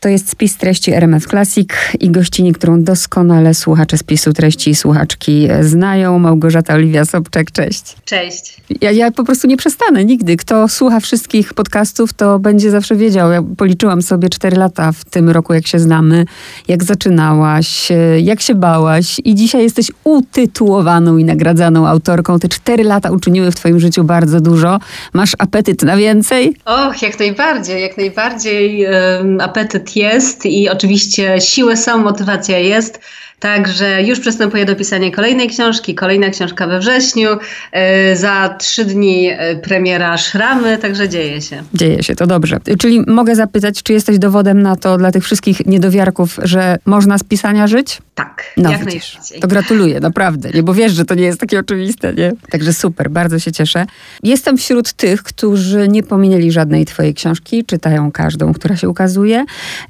To jest spis treści RMF Classic i gościni, którą doskonale słuchacze spisu treści i słuchaczki znają. Małgorzata Oliwia Sobczak, cześć. Cześć. Ja, ja po prostu nie przestanę nigdy. Kto słucha wszystkich podcastów, to będzie zawsze wiedział. Ja policzyłam sobie cztery lata w tym roku, jak się znamy, jak zaczynałaś, jak się bałaś i dzisiaj jesteś utytułowaną i nagradzaną autorką. Te cztery lata uczyniły w twoim życiu bardzo dużo. Masz apetyt na więcej? Och, jak najbardziej, jak najbardziej um, apetyt jest i oczywiście siły są, motywacja jest. Także już przystępuję do pisania kolejnej książki. Kolejna książka we wrześniu. E, za trzy dni e, premiera Szramy, także dzieje się. Dzieje się, to dobrze. Czyli mogę zapytać, czy jesteś dowodem na to dla tych wszystkich niedowiarków, że można z pisania żyć? Tak, no, jak widzisz, najbardziej. To gratuluję, naprawdę. Nie, bo wiesz, że to nie jest takie oczywiste, nie? Także super, bardzo się cieszę. Jestem wśród tych, którzy nie pominęli żadnej twojej książki, czytają każdą, która się ukazuje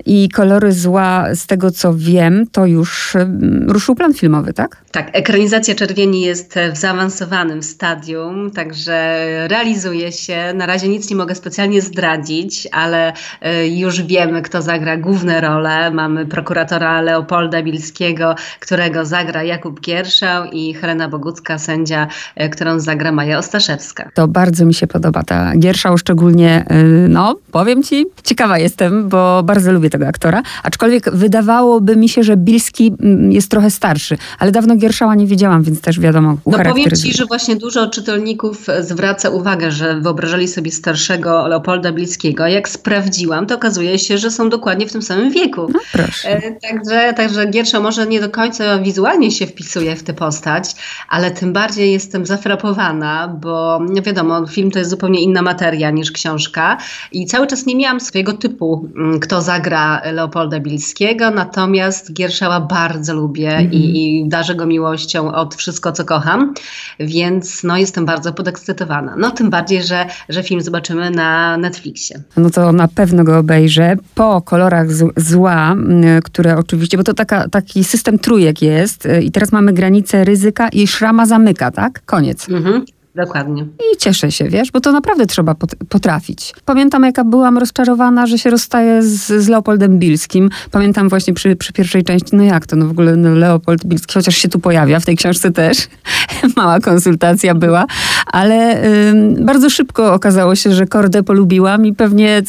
i Kolory Zła, z tego co wiem, to już ruszył plan filmowy, tak? Tak, ekranizacja Czerwieni jest w zaawansowanym stadium, także realizuje się. Na razie nic nie mogę specjalnie zdradzić, ale e, już wiemy, kto zagra główne role. Mamy prokuratora Leopolda Bilskiego, którego zagra Jakub Gierszał i Helena Bogucka, sędzia, e, którą zagra Maja Ostaszewska. To bardzo mi się podoba ta Gierszał, szczególnie, e, no powiem ci, ciekawa jestem, bo bardzo lubię tego aktora, aczkolwiek wydawałoby mi się, że Bilski jest trochę starszy, ale dawno Gierszała nie widziałam, więc też wiadomo. No powiem ci, że właśnie dużo czytelników zwraca uwagę, że wyobrażali sobie starszego Leopolda Bliskiego. Jak sprawdziłam, to okazuje się, że są dokładnie w tym samym wieku. No proszę. E, także, także Giersza może nie do końca wizualnie się wpisuje w tę postać, ale tym bardziej jestem zafrapowana, bo wiadomo, film to jest zupełnie inna materia niż książka i cały czas nie miałam swojego typu, mm, kto zagra Leopolda Bilskiego, natomiast Gierszała bardzo lubię mm -hmm. i, i darzę go miłością od wszystko, co kocham, więc no, jestem bardzo podekscytowana. No tym bardziej, że, że film zobaczymy na Netflixie. No to na pewno go obejrzę. Po kolorach zła, które oczywiście, bo to taka, taki system trójek jest i teraz mamy granicę ryzyka i szrama zamyka, tak? Koniec. Mhm. Dokładnie. I cieszę się, wiesz, bo to naprawdę trzeba potrafić. Pamiętam, jaka byłam rozczarowana, że się rozstaję z, z Leopoldem Bilskim. Pamiętam właśnie przy, przy, pierwszej części, no jak to, no w ogóle no Leopold Bilski, chociaż się tu pojawia, w tej książce też. Mała konsultacja była, ale ym, bardzo szybko okazało się, że Kordę polubiłam i pewnie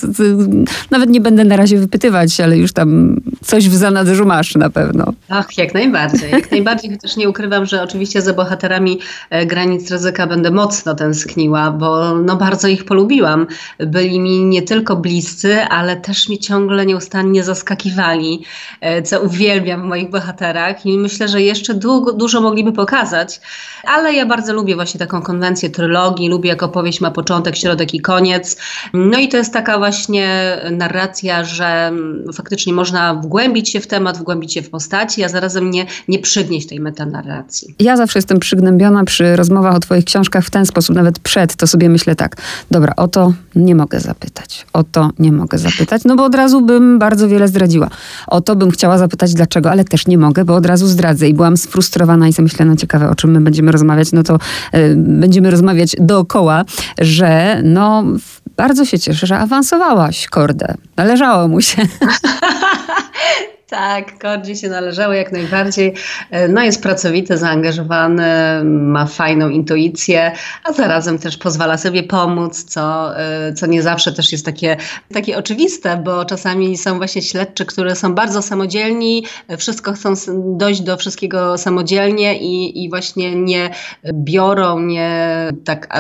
nawet nie będę na razie wypytywać, ale już tam coś w zanadrzu masz na pewno. Ach, jak najbardziej. Jak najbardziej, chociaż nie ukrywam, że oczywiście za bohaterami e, granic ryzyka będę mocno tęskniła, bo no bardzo ich polubiłam. Byli mi nie tylko bliscy, ale też mi ciągle nieustannie zaskakiwali, e, co uwielbiam w moich bohaterach i myślę, że jeszcze długo, dużo mogliby pokazać, ale ja bardzo lubię właśnie taką konwencję trylogii, lubię jak opowieść ma początek, środek i koniec. No i to jest taka właśnie narracja, że faktycznie można wgłębić się w temat, wgłębić się w postaci, a zarazem nie, nie przygnieść tej metanarracji. Ja zawsze jestem przygnębiona przy rozmowach o twoich książkach w ten sposób, nawet przed, to sobie myślę tak, dobra, o to nie mogę zapytać, o to nie mogę zapytać, no bo od razu bym bardzo wiele zdradziła. O to bym chciała zapytać dlaczego, ale też nie mogę, bo od razu zdradzę i byłam sfrustrowana i myślę, no ciekawe, o czym my będziemy rozmawiać, no to y, będziemy rozmawiać dookoła, że no bardzo się cieszę, że awansowałaś kordę. Należało mu się. Tak, Kordzie się należało jak najbardziej. E, no jest pracowity, zaangażowany, ma fajną intuicję, a zarazem też pozwala sobie pomóc, co, e, co nie zawsze też jest takie, takie oczywiste, bo czasami są właśnie śledczy, które są bardzo samodzielni, wszystko chcą dojść do wszystkiego samodzielnie i, i właśnie nie biorą, nie tak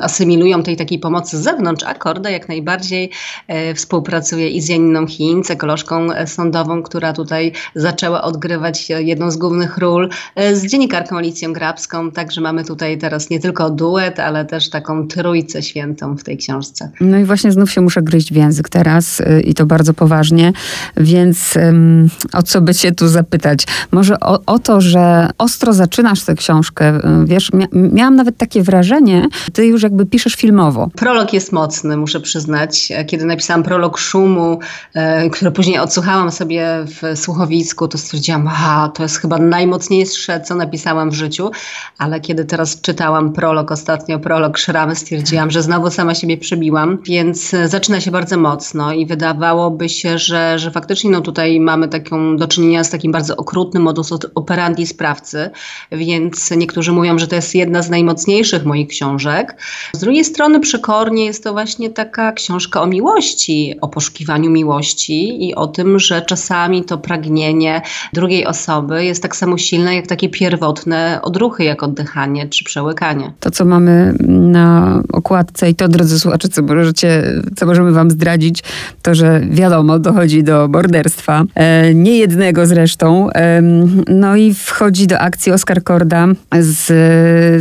asymilują tej takiej pomocy z zewnątrz, a Korda jak najbardziej e, współpracuje i z Janiną Chińc, ekolożką sądową, która tutaj zaczęła odgrywać jedną z głównych ról e, z dziennikarką Alicją Grabską, także mamy tutaj teraz nie tylko duet, ale też taką trójcę świętą w tej książce. No i właśnie znów się muszę gryźć w język teraz e, i to bardzo poważnie, więc um, o co by cię tu zapytać? Może o, o, to, że ostro zaczynasz tę książkę, e, wiesz, mia miałam nawet takie wrażenie, ty już jakby piszesz filmowo. Prolog jest mocny, muszę przyznać. Kiedy napisałam prolog Szumu, e, który później odsłuchałam sobie w słuchowisku, to stwierdziłam, aha, to jest chyba najmocniejsze, co napisałam w życiu, ale kiedy teraz czytałam prolog, ostatnio prolog Szramy, stwierdziłam, że znowu sama siebie przebiłam, więc zaczyna się bardzo mocno i wydawałoby się, że, że faktycznie no tutaj mamy taką do czynienia z takim bardzo okrutnym modus operandi sprawcy, więc niektórzy mówią, że to jest jedna z najmocniejszych moich książek. Z drugiej strony przekornie jest to właśnie taka książka o miłości, o poszukiwaniu miłości i o tym, że czasami to pragnienie drugiej osoby jest tak samo silne jak takie pierwotne odruchy, jak oddychanie czy przełykanie. To, co mamy na okładce i to, drodzy słuchacze, co możecie, co możemy wam zdradzić, to, że wiadomo, dochodzi do morderstwa. E, nie jednego zresztą. E, no i wchodzi do akcji Oskar Korda z,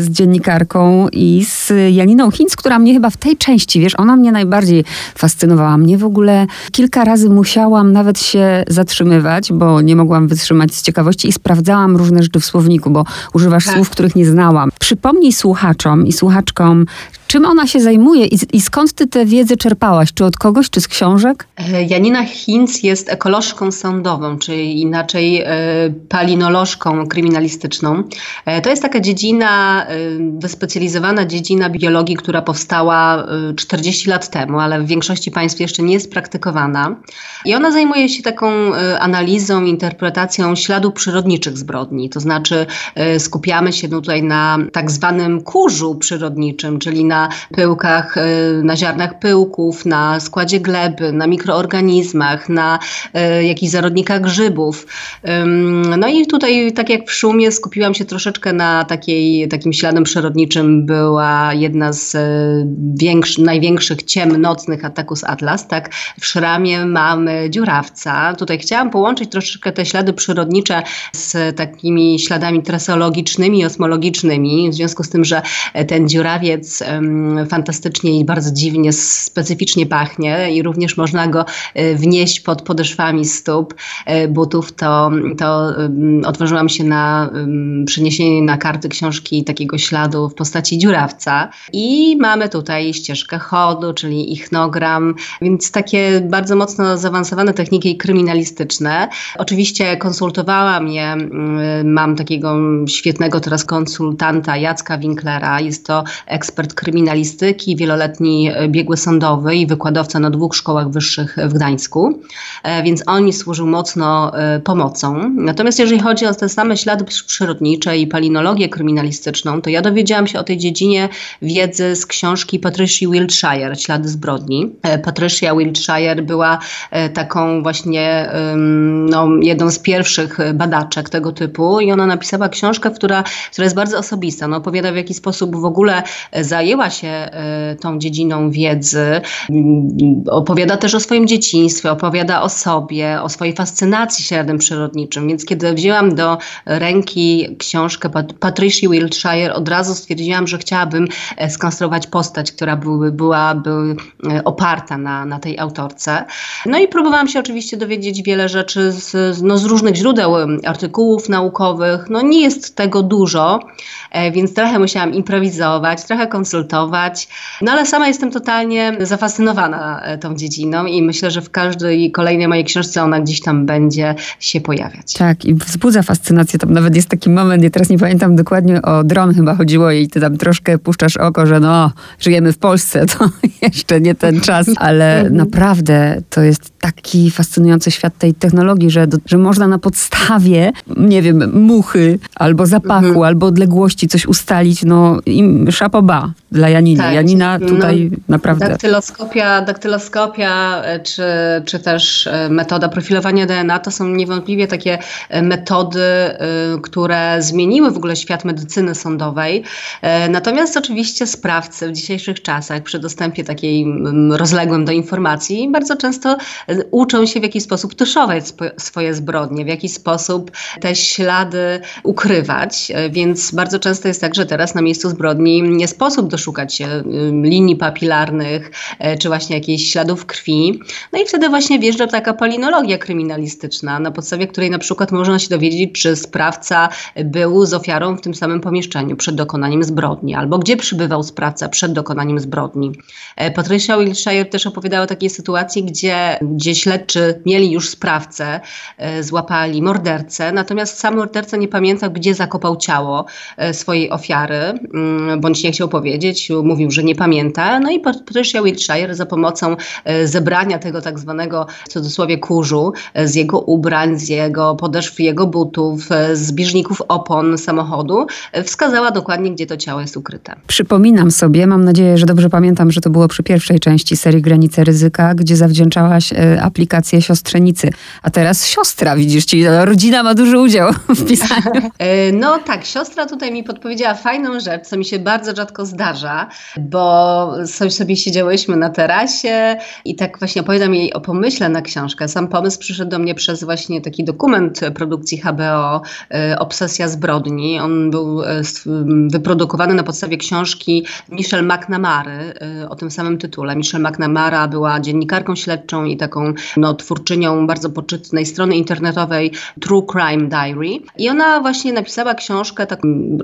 z dziennikarką i z Janiną Hinz, która mnie chyba w tej części, wiesz, ona mnie najbardziej fascynowała. Mnie w ogóle kilka razy musiałam nawet się zatrzymywać, bo nie mogłam wytrzymać z ciekawości i sprawdzałam różne rzeczy w słowniku, bo używasz tak. słów, których nie znałam. Przypomnij słuchaczom i słuchaczkom, Czym ona się zajmuje i, i, skąd ty tę wiedzę czerpałaś? Czy od kogoś, czy z książek? E, Janina Hinz jest ekolożką sądową, czyli inaczej e, palinolożką kryminalistyczną. E, to jest taka dziedzina, wyspecjalizowana dziedzina biologii, która powstała 40 lat temu, ale w większości państw jeszcze nie jest praktykowana. I ona zajmuje się taką analizą, interpretacją śladów przyrodniczych zbrodni. To znaczy skupiamy się tutaj na tak zwanym kurzu przyrodniczym, czyli na pyłkach, y, na ziarnach pyłków, na składzie gleby, na mikroorganizmach, na y, jakichś zarodnikach grzybów. No i tutaj, tak jak w szumie, skupiłam się troszeczkę na takiej, takim śladem przyrodniczym. Była jedna z y, większy, największych ciem nocnych z Atlas. Tak? W szramie mamy dziurawca. Tutaj chciałam połączyć troszeczkę te ślady przyrodnicze z takimi śladami traseologicznymi i osmologicznymi, w związku z tym, że ten dziurawiec fantastycznie i bardzo dziwnie, specyficznie pachnie i również można go e, wnieść pod podeszwami stóp e, butów, to, to odważyłam się na przeniesienie na karty książki takiego śladu w postaci dziurawca. I mamy tutaj ścieżkę chodu, czyli ichnogram, więc takie bardzo mocno zaawansowane techniki kryminalistyczne. Oczywiście konsultowałam je, mam takiego świetnego teraz konsultanta Jacka Winklera, jest to ekspert kryminalistyki, wieloletni e, biegły sądowy i wykładowca na dwóch szkołach wyższych w Gdańsku, e, więc on służył mocno e, pomocą. Natomiast jeżeli chodzi o te same ślady przyrodnicze i palinologię kryminalistyczną, to ja dowiedziałam się o tej dziedzinie wiedzy z książki Patricia Wiltshire, Ślady zbrodni. Patricia Wiltshire była taką właśnie no, jedną z pierwszych badaczek tego typu i ona napisała książkę, która, która jest bardzo osobista. No, opowiada w jaki sposób w ogóle zajęła zajęła się e, tą dziedziną wiedzy, mm, opowiada też o swoim dzieciństwie, opowiada o sobie, o swojej fascynacji śladem przyrodniczym. Więc kiedy wzięłam do ręki książkę Patricia Wiltshire, od razu stwierdziłam, że chciałabym e, skonstruować postać, która były, byłaby e, oparta na, na tej autorce. No i próbowałam się oczywiście dowiedzieć wiele rzeczy z, no, z różnych źródeł, artykułów naukowych. No nie jest tego dużo, więc trochę musiałam improwizować, trochę konsultować konsultować. No ale sama jestem totalnie zafascynowana e, tą dziedziną i myślę, że w każdej kolejnej mojej książce ona gdzieś tam będzie się pojawiać. Tak, i wzbudza fascynację. Tam nawet jest taki moment, ja teraz nie pamiętam dokładnie o dron chyba chodziło i ty tam troszkę puszczasz oko, że no, żyjemy w Polsce, to jeszcze nie ten czas, ale mhm. naprawdę to jest taki fascynujący świat tej technologii, że, że można na podstawie, nie wiem, muchy albo zapachu, mhm. albo odległości coś ustalić, no i szapoba dla Janiny. Tak. Janina no, tutaj no, naprawdę... Daktyloskopia, daktyloskopia e, czy, czy też e, metoda profilowania DNA to są niewątpliwie takie e, metody, które zmieniły w ogóle świat medycyny sądowej. Natomiast oczywiście sprawcy w dzisiejszych czasach przy dostępie takiej rozległym do informacji bardzo często uczą się w jaki sposób tuszować swoje zbrodnie, w jaki sposób te ślady ukrywać. Więc bardzo często jest tak, że teraz na miejscu zbrodni nie sposób doszukać szukać linii papilarnych, czy właśnie jakichś śladów krwi. No i wtedy właśnie wjeżdża taka polinologia kryminalistyczna, na podstawie której na przykład można się dowiedzieć, czy sprawca był z ofiarą w tym samym pomieszczeniu przed dokonaniem zbrodni, albo gdzie przybywał sprawca przed dokonaniem zbrodni. Patricia Wilshire też opowiadała o takiej sytuacji, gdzie, gdzie śledczy mieli już sprawcę, złapali mordercę, natomiast sam morderca nie pamiętał, gdzie zakopał ciało swojej ofiary, mm, bądź nie chciał powiedzieć, mówił, że nie pamięta. No i Patricia Wiltshire za pomocą e, zebrania tego tak zwanego w cudzysłowie kurzu, e, z jego ubrań, z jego podeszw, jego butów, e, z bieżników opon samochodu, wskazała dokładnie, gdzie to ciało jest ukryte. Przypominam sobie, mam nadzieję, że dobrze pamiętam, że to było przy pierwszej części serii Granice Ryzyka, gdzie zawdzięczałaś aplikację siostrzenicy. A teraz siostra, widzisz, czyli rodzina ma duży udział w pisaniu. No tak, siostra tutaj mi podpowiedziała fajną rzecz, co mi się bardzo rzadko zdarza, bo sobie siedziałyśmy na terasie i tak właśnie opowiadam jej o pomyśle na książkę. Sam pomysł przyszedł do mnie przez właśnie taki dokument produkcji HBO y, Obsesja zbrodni. On był y, wyprodukowany na podstawie książki Michelle McNamary o tym samym tytule. Michelle McNamara była dziennikarką śledczą i taką no, twórczynią bardzo poczytnej strony internetowej True Crime Diary. I ona właśnie napisała książkę, tak,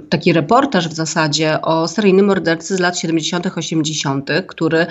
taki reportaż w zasadzie o seryjnym mordercy z lat 70., 80., który,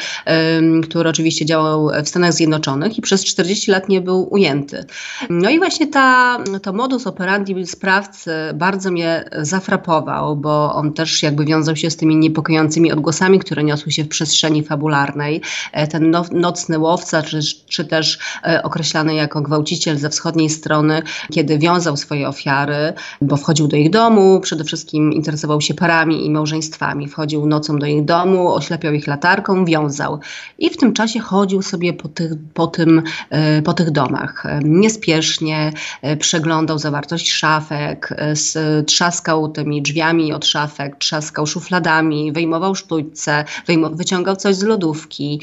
który oczywiście działał w Stanach Zjednoczonych i przez 40 lat nie był ujęty. No i właśnie ta, to modus operandi sprawcy bardzo mnie zafrapował, bo on też jakby wiązał się z tymi niepokojącymi odgłosami, które niosły się w przestrzeni fabularnej. E, ten no, nocny łowca, czy, czy też e, określany jako gwałciciel ze wschodniej strony, kiedy wiązał swoje ofiary, bo wchodził do ich domu, przede wszystkim interesował się parami i małżeństwami. Wchodził nocą do ich domu, oślepiał ich latarką, wiązał. I w tym czasie chodził sobie po tych, po tym, e, po tych domach. Niespiesznie e, przeglądał zawartość szafek, e, trzaskał tymi drzwiami od szafek, trzaskał szufladami, wyjmował sztućce, wyciągał coś z lodówki,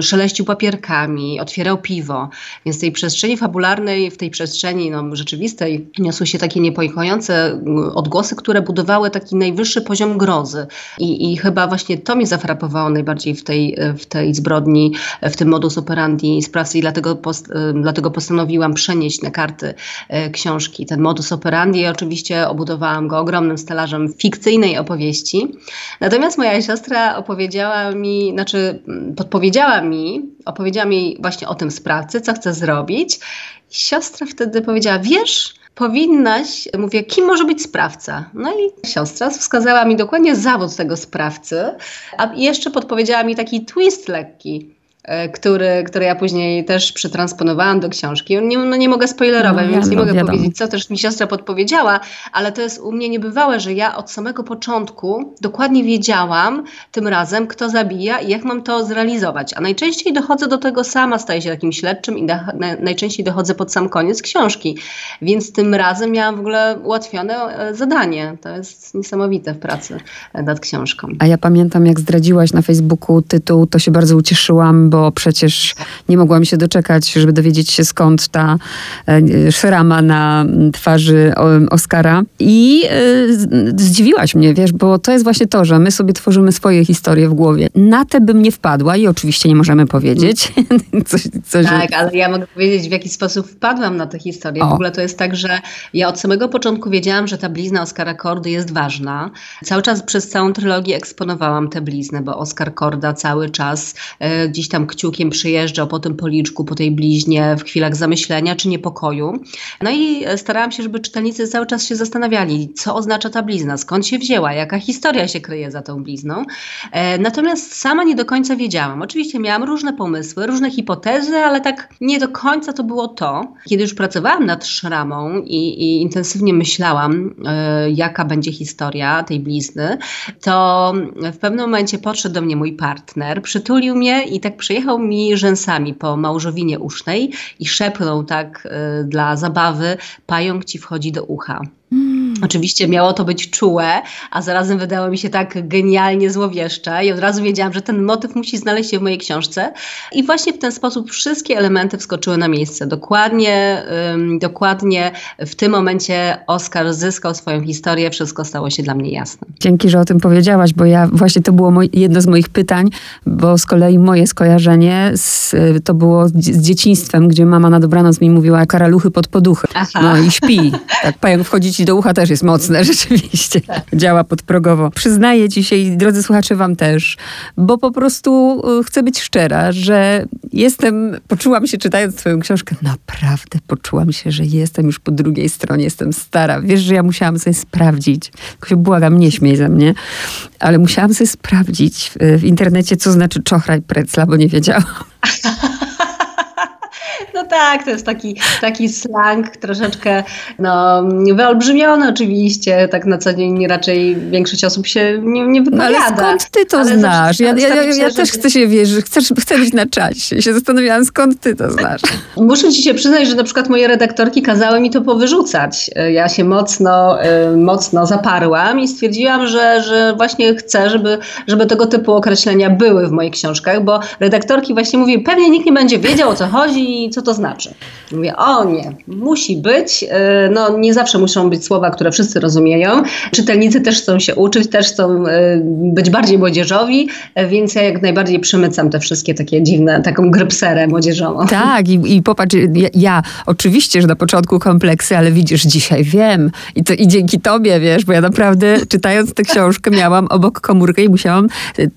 szeleścił papierkami, otwierał piwo. Więc w tej przestrzeni fabularnej, w tej przestrzeni no, rzeczywistej niosły się takie niepokojące odgłosy, które budowały taki najwyższy poziom grozy. I, I, chyba właśnie to mnie zafrapowało najbardziej w tej, w tej zbrodni, w tym modus operandi sprawcy i dlatego, post, dlatego postanowiłam przenieść na karty e, książki ten modus operandi oczywiście obudowałam go ogromnym stelażem fikcyjnej opowieści. Natomiast moja siostra opowiedziała mi, znaczy podpowiedziała mi, opowiedziała mi właśnie o tym sprawcy, co chce zrobić. Siostra wtedy powiedziała, wiesz, powinnaś, mówię, kim może być sprawca? No i siostra wskazała mi dokładnie zawód tego sprawcy, a jeszcze podpowiedziała mi taki twist lekki. E, który, który ja później też przetransponowałam do książki. Nie, no nie mogę spoilerować, no, więc nie mogę wiadomo. powiedzieć, co też mi siostra podpowiedziała, ale to jest u mnie niebywałe, że ja od samego początku dokładnie wiedziałam tym razem, kto zabija i jak mam to zrealizować. A najczęściej dochodzę do tego sama, staję się takim śledczym i na, najczęściej dochodzę pod sam koniec książki. Więc tym razem miałam w ogóle ułatwione e, zadanie. To jest niesamowite w pracy nad książką. A ja pamiętam, jak zdradziłaś na Facebooku tytuł, to się bardzo ucieszyłam, bo przecież nie mogłam się doczekać, żeby dowiedzieć się skąd ta e, szrama na twarzy Oscara. I e, zdziwiłaś mnie, wiesz, bo to jest właśnie to, że my sobie tworzymy swoje historie w głowie. Na te bym nie wpadła i oczywiście nie możemy powiedzieć. coś, coś tak, ale ja mogę powiedzieć, w jaki sposób wpadłam na tę historię. O. W ogóle to jest tak, że ja od samego początku wiedziałam, że ta blizna Oscara Kordy jest ważna. Cały czas przez całą trylogię eksponowałam tę bliznę, bo Oscar Korda cały czas e, gdzieś tam kciukiem przyjeżdżał po tym policzku, po tej bliźnie w chwilach zamyślenia czy niepokoju. No i starałam się, żeby czytelnicy cały czas się zastanawiali, co oznacza ta blizna, skąd się wzięła, jaka historia się kryje za tą blizną. E, natomiast sama nie do końca wiedziałam. Oczywiście miałam różne pomysły, różne hipotezy, ale tak nie do końca to było to. Kiedy już pracowałam nad szramą i, i intensywnie myślałam, e, jaka będzie historia tej blizny, to w pewnym momencie podszedł do mnie mój partner, przytulił mnie i tak przyjechał mi rzęsami po małżowinie usznej i szepnął tak y, dla zabawy, pająk ci wchodzi do ucha. Oczywiście miało to być czułe, a zarazem wydało mi się tak genialnie złowieszcze i od razu wiedziałam, że ten motyw musi znaleźć się w mojej książce. I właśnie w ten sposób wszystkie elementy wskoczyły na miejsce. Dokładnie, dokładnie w tym momencie Oskar zyskał swoją historię, wszystko stało się dla mnie jasne. Dzięki, że o tym powiedziałaś, bo ja właśnie to było moj, jedno z moich pytań, bo z kolei moje skojarzenie z, to było z dzieciństwem, gdzie mama na dobranoc mi mówiła karaluchy pod poduchy. Aha. No i śpi. Tak, pająk wchodzi ci do ucha też jest mocne, rzeczywiście. Działa podprogowo. Przyznaję dzisiaj, drodzy słuchacze, wam też, bo po prostu y, chcę być szczera, że jestem, poczułam się czytając twoją książkę, naprawdę poczułam się, że jestem już po drugiej stronie, jestem stara. Wiesz, że ja musiałam sobie sprawdzić, tylko się błagam, nie śmiej ze mnie, ale musiałam sobie sprawdzić w, w internecie, co znaczy czochraj precla, bo nie wiedziałam. Tak, to jest taki, taki slang troszeczkę no, wyolbrzymiony oczywiście, tak na co dzień raczej większość osób się nie, nie wypowiada. No ale skąd ty to ale znasz? Ja, ja, ja, ja też chcę się wierzyć, chcę, chcę być na czasie. się zastanawiałam, skąd ty to znasz. Muszę ci się przyznać, że na przykład moje redaktorki kazały mi to powyrzucać. Ja się mocno, y, mocno zaparłam i stwierdziłam, że, że właśnie chcę, żeby, żeby tego typu określenia były w moich książkach, bo redaktorki właśnie mówiły, pewnie nikt nie będzie wiedział o co chodzi i co to znaczy. Mówię, o nie, musi być. E, no nie zawsze muszą być słowa, które wszyscy rozumieją. Czytelnicy też chcą się uczyć, też chcą e, być bardziej młodzieżowi, więc ja jak najbardziej przemycam te wszystkie takie dziwne, taką grypserę młodzieżową. Tak i, i popatrz, ja, ja, oczywiście, że na początku kompleksy, ale widzisz, dzisiaj wiem i to i dzięki tobie, wiesz, bo ja naprawdę czytając tę książkę miałam obok komórkę i musiałam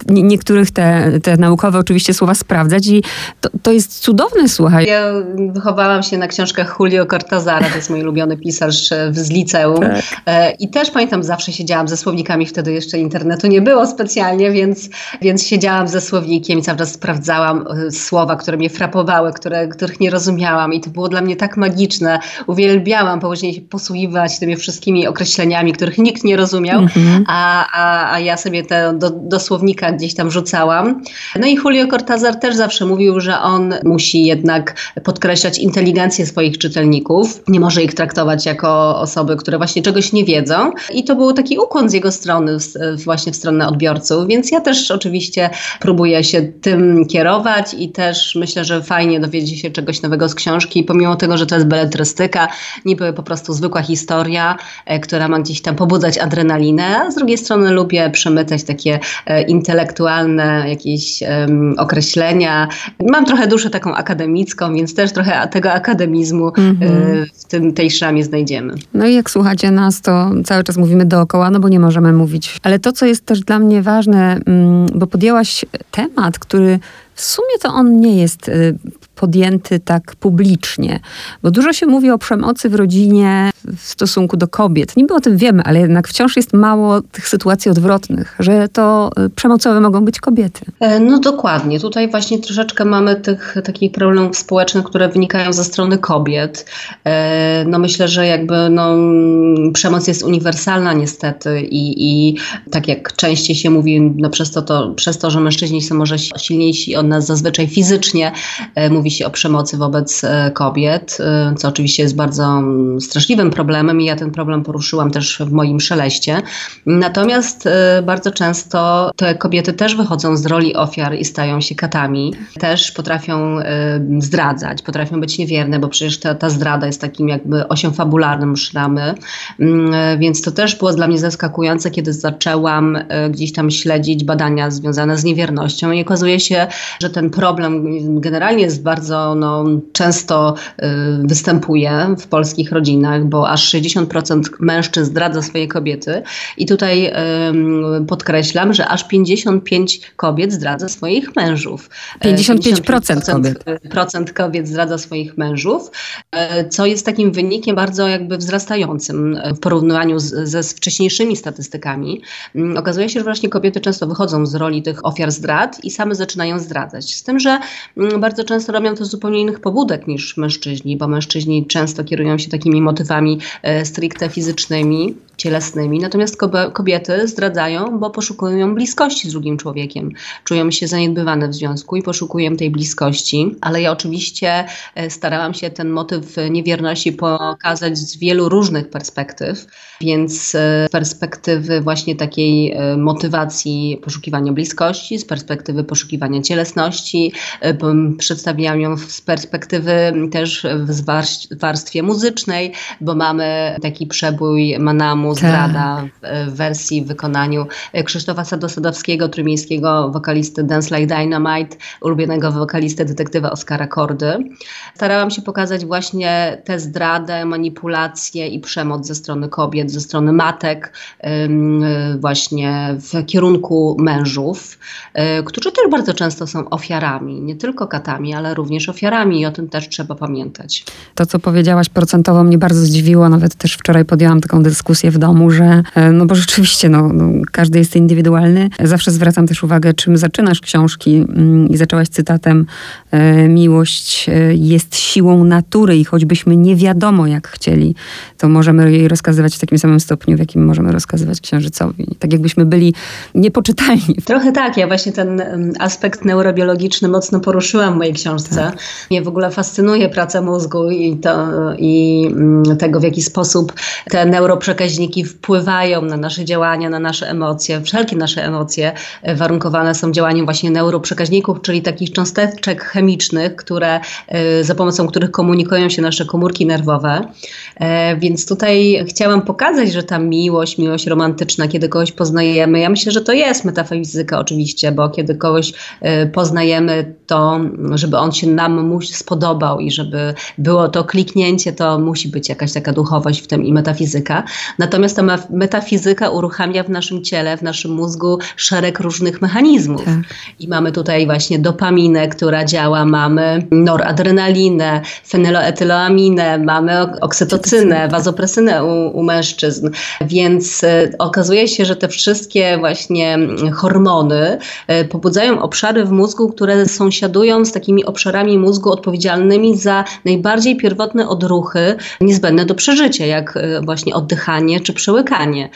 niektórych te, te naukowe oczywiście słowa sprawdzać i to, to jest cudowne, słuchaj. Ja wychowałam się na książkach Julio Cortazara, to jest mój ulubiony pisarz z liceum. Tak. E, I też pamiętam, zawsze siedziałam ze słownikami, wtedy jeszcze internetu nie było specjalnie, więc, więc siedziałam ze słownikiem i cały czas sprawdzałam e, słowa, które mnie frapowały, które, których nie rozumiałam. I to było dla mnie tak magiczne. Uwielbiałam później się posługiwać tymi wszystkimi określeniami, których nikt nie rozumiał, mm-hmm. a, a, a ja sobie te do, do słownika gdzieś tam rzucałam. No i Julio Cortazar też zawsze mówił, że on musi jednak podkreślać inteligencję swoich czytelników, nie może ich traktować jako osoby, które właśnie czegoś nie wiedzą. I to był taki ukłon z jego strony, właśnie w stronę odbiorców, więc ja też oczywiście próbuję się tym kierować i też myślę, że fajnie dowiedzieć się czegoś nowego z książki, pomimo tego, że to jest beletrystyka, niby po prostu zwykła historia, e, która ma gdzieś tam pobudzać adrenalinę, a z drugiej strony lubię przemytać takie e, intelektualne jakieś określenia. Mam trochę duszę taką akademicką, więc też trochę tego akademizmu mm-hmm. w tym, tej szramie znajdziemy. No i jak słuchacie nas, to cały czas mówimy dookoła, no bo nie możemy mówić. Ale to, co jest też dla mnie ważne, mm, bo podjęłaś temat, który w sumie to on nie jest y, podjęty tak publicznie, bo dużo się mówi o przemocy w rodzinie w stosunku do kobiet. Niby o tym wiemy, ale jednak wciąż jest mało tych sytuacji odwrotnych, że to y, przemocowe mogą być kobiety. E, no dokładnie. Tutaj właśnie troszeczkę mamy tych takich problemów społecznych, które wynikają ze strony kobiet. E, no myślę, że jakby no, przemoc jest uniwersalna niestety i, i tak jak częściej się mówi, no przez to, to, przez to, że mężczyźni są może silniejsi od nas zazwyczaj fizycznie, e, mówi się o przemocy wobec kobiet, co oczywiście jest bardzo mm, straszliwym problemem i ja ten problem poruszyłam też w moim szeleście. Natomiast bardzo często te kobiety też wychodzą z roli ofiar i stają się katami. Też potrafią zdradzać, potrafią być niewierne, bo przecież ta, ta zdrada jest takim jakby osią fabularnym szramy. Mm, więc to też było dla mnie zaskakujące, kiedy zaczęłam gdzieś tam śledzić badania związane z niewiernością i okazuje się, że ten problem generalnie jest bardzo no, często występuje w polskich rodzinach, bo aż 60% mężczyzn zdradza swoje kobiety. I tutaj podkreślam, że aż 55 kobiet zdradza swoich mężów. 55% kobiet. Procent kobiet zdradza swoich mężów, e, co jest takim wynikiem bardzo jakby wzrastającym w porównaniu z, ze wcześniejszymi statystykami. Mm, okazuje się, że właśnie kobiety często wychodzą z roli tych ofiar zdrad i same zaczynają zdradzać. Z tym, że mm, bardzo często robią to z zupełnie innych pobudek niż mężczyźni, bo mężczyźni często kierują się takimi motywami E, stricte fizycznymi. Cielesnymi. Natomiast kobiety zdradzają, bo poszukują bliskości z drugim człowiekiem. Czują się zaniedbywane w związku i poszukują tej bliskości. Ale ja oczywiście e, starałam się ten motyw niewierności pokazać z wielu różnych perspektyw. Więc e, z perspektywy właśnie takiej e, motywacji poszukiwania bliskości, z perspektywy poszukiwania cielesności, przedstawiałam ją z perspektywy też w warstwie muzycznej, bo mamy taki przebój Manamu, tak. Zdrada w wersji, w wykonaniu Krzysztofa Sadosadowskiego, trójmiejskiego wokalisty Dance Like Dynamite, ulubionego wokalisty detektywa Oskara Kordy. Starałam się pokazać właśnie tę zdradę, manipulację i przemoc ze strony kobiet, ze strony matek, właśnie w kierunku mężów, e, którzy też bardzo często są ofiarami, nie tylko katami, ale również ofiarami i o tym też trzeba pamiętać. To, co powiedziałaś procentowo mnie bardzo zdziwiło, nawet też wczoraj podjęłam taką dyskusję w domu, że e, no bo rzeczywiście no, no każdy jest indywidualny. Zawsze zwracam też uwagę, czym zaczynasz książki mm, i zaczęłaś cytatem e, miłość jest siłą natury i choćbyśmy nie wiadomo jak chcieli, to możemy jej rozkazywać w takim samym stopniu, w jakim możemy rozkazywać księżycowi. Tak jakbyśmy byli niepoczytalni. Trochę tak. Ja właśnie ten aspekt neurobiologiczny mocno poruszyłam w mojej książce. Tak. Mnie w ogóle fascynuje praca mózgu i, to, i mm, tego, w jaki sposób te neuroprzekaźniki wpływają na nasze działania, na nasze emocje. Wszelkie nasze emocje e, warunkowane są działaniem właśnie neuroprzekaźników, czyli takich cząsteczek chemicznych, które, e, za pomocą których komunikują się nasze komórki nerwowe. E, więc tutaj chciałam pokazać, że ta miłość, miłość romantyczna, kiedy kogoś poznajemy, ja myślę, że to jest metafizyka oczywiście, bo kiedy kogoś poznajemy, to żeby on się nam spodobał i żeby było to kliknięcie, to musi być jakaś taka duchowość w tym i metafizyka. Natomiast ta metafizyka uruchamia w naszym ciele, w naszym mózgu szereg różnych mechanizmów. Tak. I mamy tutaj właśnie dopaminę, która działa, mamy noradrenalinę, fenyloetyloaminę, mamy oksytocynę, wazopresynę u, u mężczyzn. Więc y, okazuje się, że te wszystkie właśnie hormony y, pobudzają obszary w mózgu, które sąsiadują z takimi obszarami mózgu odpowiedzialnymi za najbardziej pierwotne odruchy niezbędne do przeżycia, jak y, właśnie oddychanie czy przełykanie.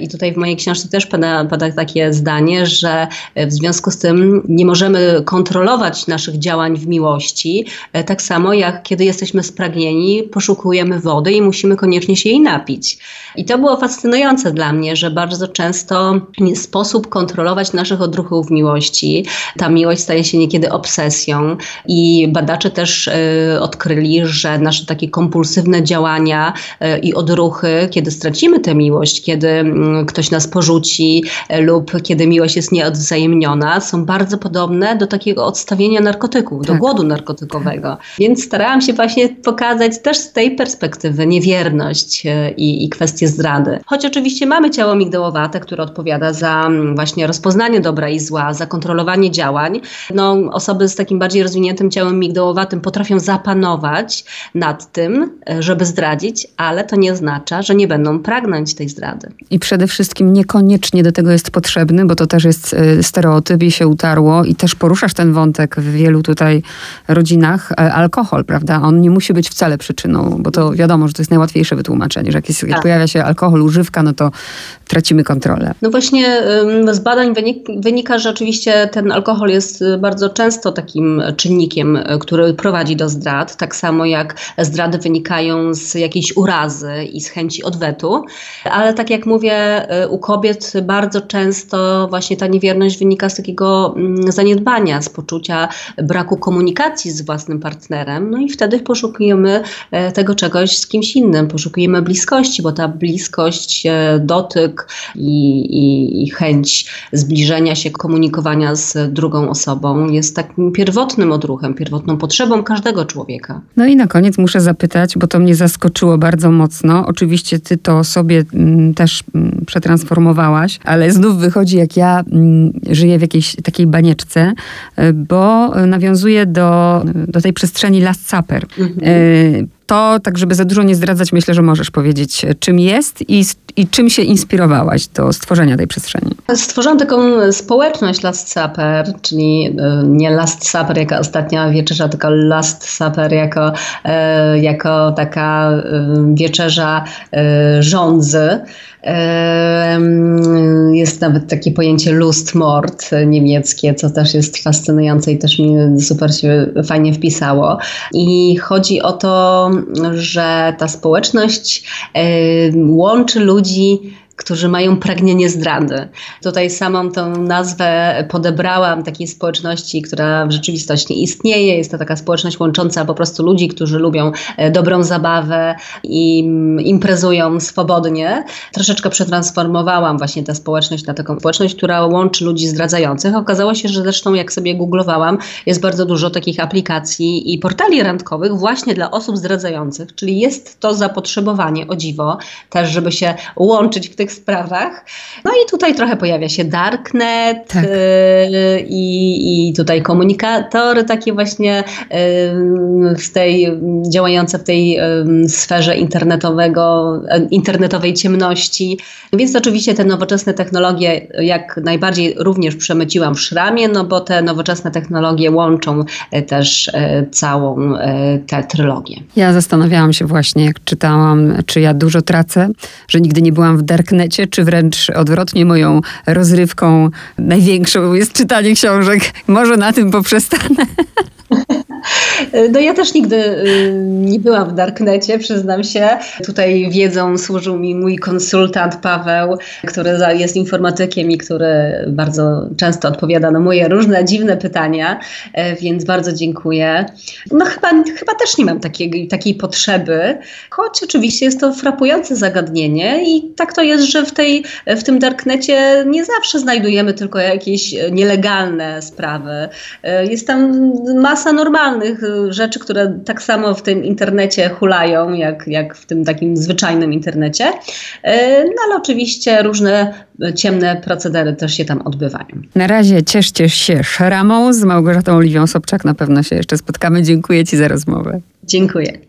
I tutaj w mojej książce też pada, pada takie zdanie, że w związku z tym nie możemy kontrolować naszych działań w miłości, tak samo jak kiedy jesteśmy spragnieni, poszukujemy wody i musimy koniecznie się jej napić. I to było fascynujące dla mnie, że bardzo często sposób kontrolować naszych odruchów miłości. Ta miłość staje się niekiedy obsesją i badacze też y, odkryli, że nasze takie kompulsywne działania y, i odruchy, kiedy stracimy tę miłość, kiedy y, ktoś nas porzuci y, lub kiedy miłość jest nieodwzajemniona, są bardzo podobne do takiego odstawienia narkotyków, tak. do głodu narkotykowego. Więc starałam się właśnie pokazać też z tej perspektywy niewierność y, i, i kwestie zdrady. Choć oczywiście mamy ciało migdałowate, które odpowiada za mm, właśnie rozpoznanie dobra i zła, za kontrolowanie działań. No, osoby z takim bardziej rozwiniętym ciałem migdałowatym potrafią zapanować nad tym, e, żeby zdradzić, ale to nie oznacza, że nie będą pragnąć tej zdrady. I przede wszystkim niekoniecznie do tego jest potrzebny, bo to też jest e, stereotyp i się utarło i też poruszasz ten wątek w wielu tutaj rodzinach. E, alkohol, prawda? On nie musi być wcale przyczyną, bo to wiadomo, że to jest najłatwiejsze wytłumaczenie, że jak, jest, jak tak. pojawia się alkohol, używka, no to tracimy kontrolę. No właśnie z badań wynika, że oczywiście ten alkohol jest y, bardzo często takim czynnikiem, y, który prowadzi do zdrad, tak samo jak zdrady wynikają z jakiejś urazy i z chęci odwetu, ale tak jak mówię, y, u kobiet bardzo często właśnie ta niewierność wynika z takiego mm, zaniedbania, z poczucia braku komunikacji z własnym partnerem, no i wtedy poszukujemy tego czegoś z kimś innym, poszukujemy bliskości, bo ta bliskość, dotyk i, i, i chęć zbliżenia się, komunikowania z drugą osobą jest takim pierwotnym odruchem, pierwotną potrzebą każdego człowieka. No i na koniec muszę zapytać, bo to mnie zaskoczyło bardzo mocno. Oczywiście ty to sobie mm, też mm, przetransformowałaś, ale znów wychodzi, jak ja mm, żyję w jakiejś takiej banieczce, y, bo nawiązuję do, do tej przestrzeni Last Supper. Mhm. To, tak żeby za dużo nie zdradzać, myślę, że możesz powiedzieć, czym jest i, i czym się inspirowałaś do stworzenia tej przestrzeni. Stworzyłam taką społeczność Last Supper, czyli nie Last Supper jako ostatnia wieczerza, tylko Last Supper jako, jako taka wieczerza rządzy. Jest nawet takie pojęcie Lustmord niemieckie, co też jest fascynujące i też mi super się fajnie wpisało. I chodzi o to, że ta społeczność łączy ludzi którzy mają pragnienie zdrady. Tutaj samą tą nazwę podebrałam takiej społeczności, która w rzeczywistości istnieje. Jest to taka społeczność łącząca po prostu ludzi, którzy lubią e, dobrą zabawę i imprezują swobodnie. Troszeczkę przetransformowałam właśnie tę społeczność na taką społeczność, która łączy ludzi zdradzających. Okazało się, że zresztą jak sobie googlowałam, jest bardzo dużo takich aplikacji i portali randkowych właśnie dla osób zdradzających, czyli jest to zapotrzebowanie, o dziwo, też żeby się łączyć w tych tych sprawach. No i tutaj trochę pojawia się darknet tak. y, i, tutaj komunikatory takie właśnie y, w tej, działające w tej y, sferze internetowego, y, internetowej ciemności. Więc oczywiście te nowoczesne technologie jak najbardziej również przemyciłam w szramie, no bo te nowoczesne technologie łączą też całą tę trylogię. Ja zastanawiałam się właśnie, jak czytałam, czy ja dużo tracę, że nigdy nie byłam w darknet internecie, czy wręcz odwrotnie moją rozrywką największą jest czytanie książek. Może na tym poprzestanę. No ja też nigdy y, nie byłam w Darknecie, przyznam się. Tutaj wiedzą służył mi mój konsultant Paweł, który jest informatykiem i który bardzo często odpowiada na moje różne dziwne pytania, e, więc bardzo dziękuję. No chyba, chyba też nie mam takiej, takiej potrzeby, choć oczywiście jest to frapujące zagadnienie i tak to jest, że w, tej, w tym Darknecie nie zawsze znajdujemy tylko jakieś nielegalne sprawy. E, jest tam masa normalnych rzeczy, które tak samo w tym internecie hulają, jak, jak w tym takim zwyczajnym internecie. E, no ale oczywiście różne ciemne procedery też się tam odbywają. Na razie cieszcie się szramą z Małgorzatą Oliwią Sobczak. Na pewno się jeszcze spotkamy. Dziękuję Ci za rozmowę. Dziękuję.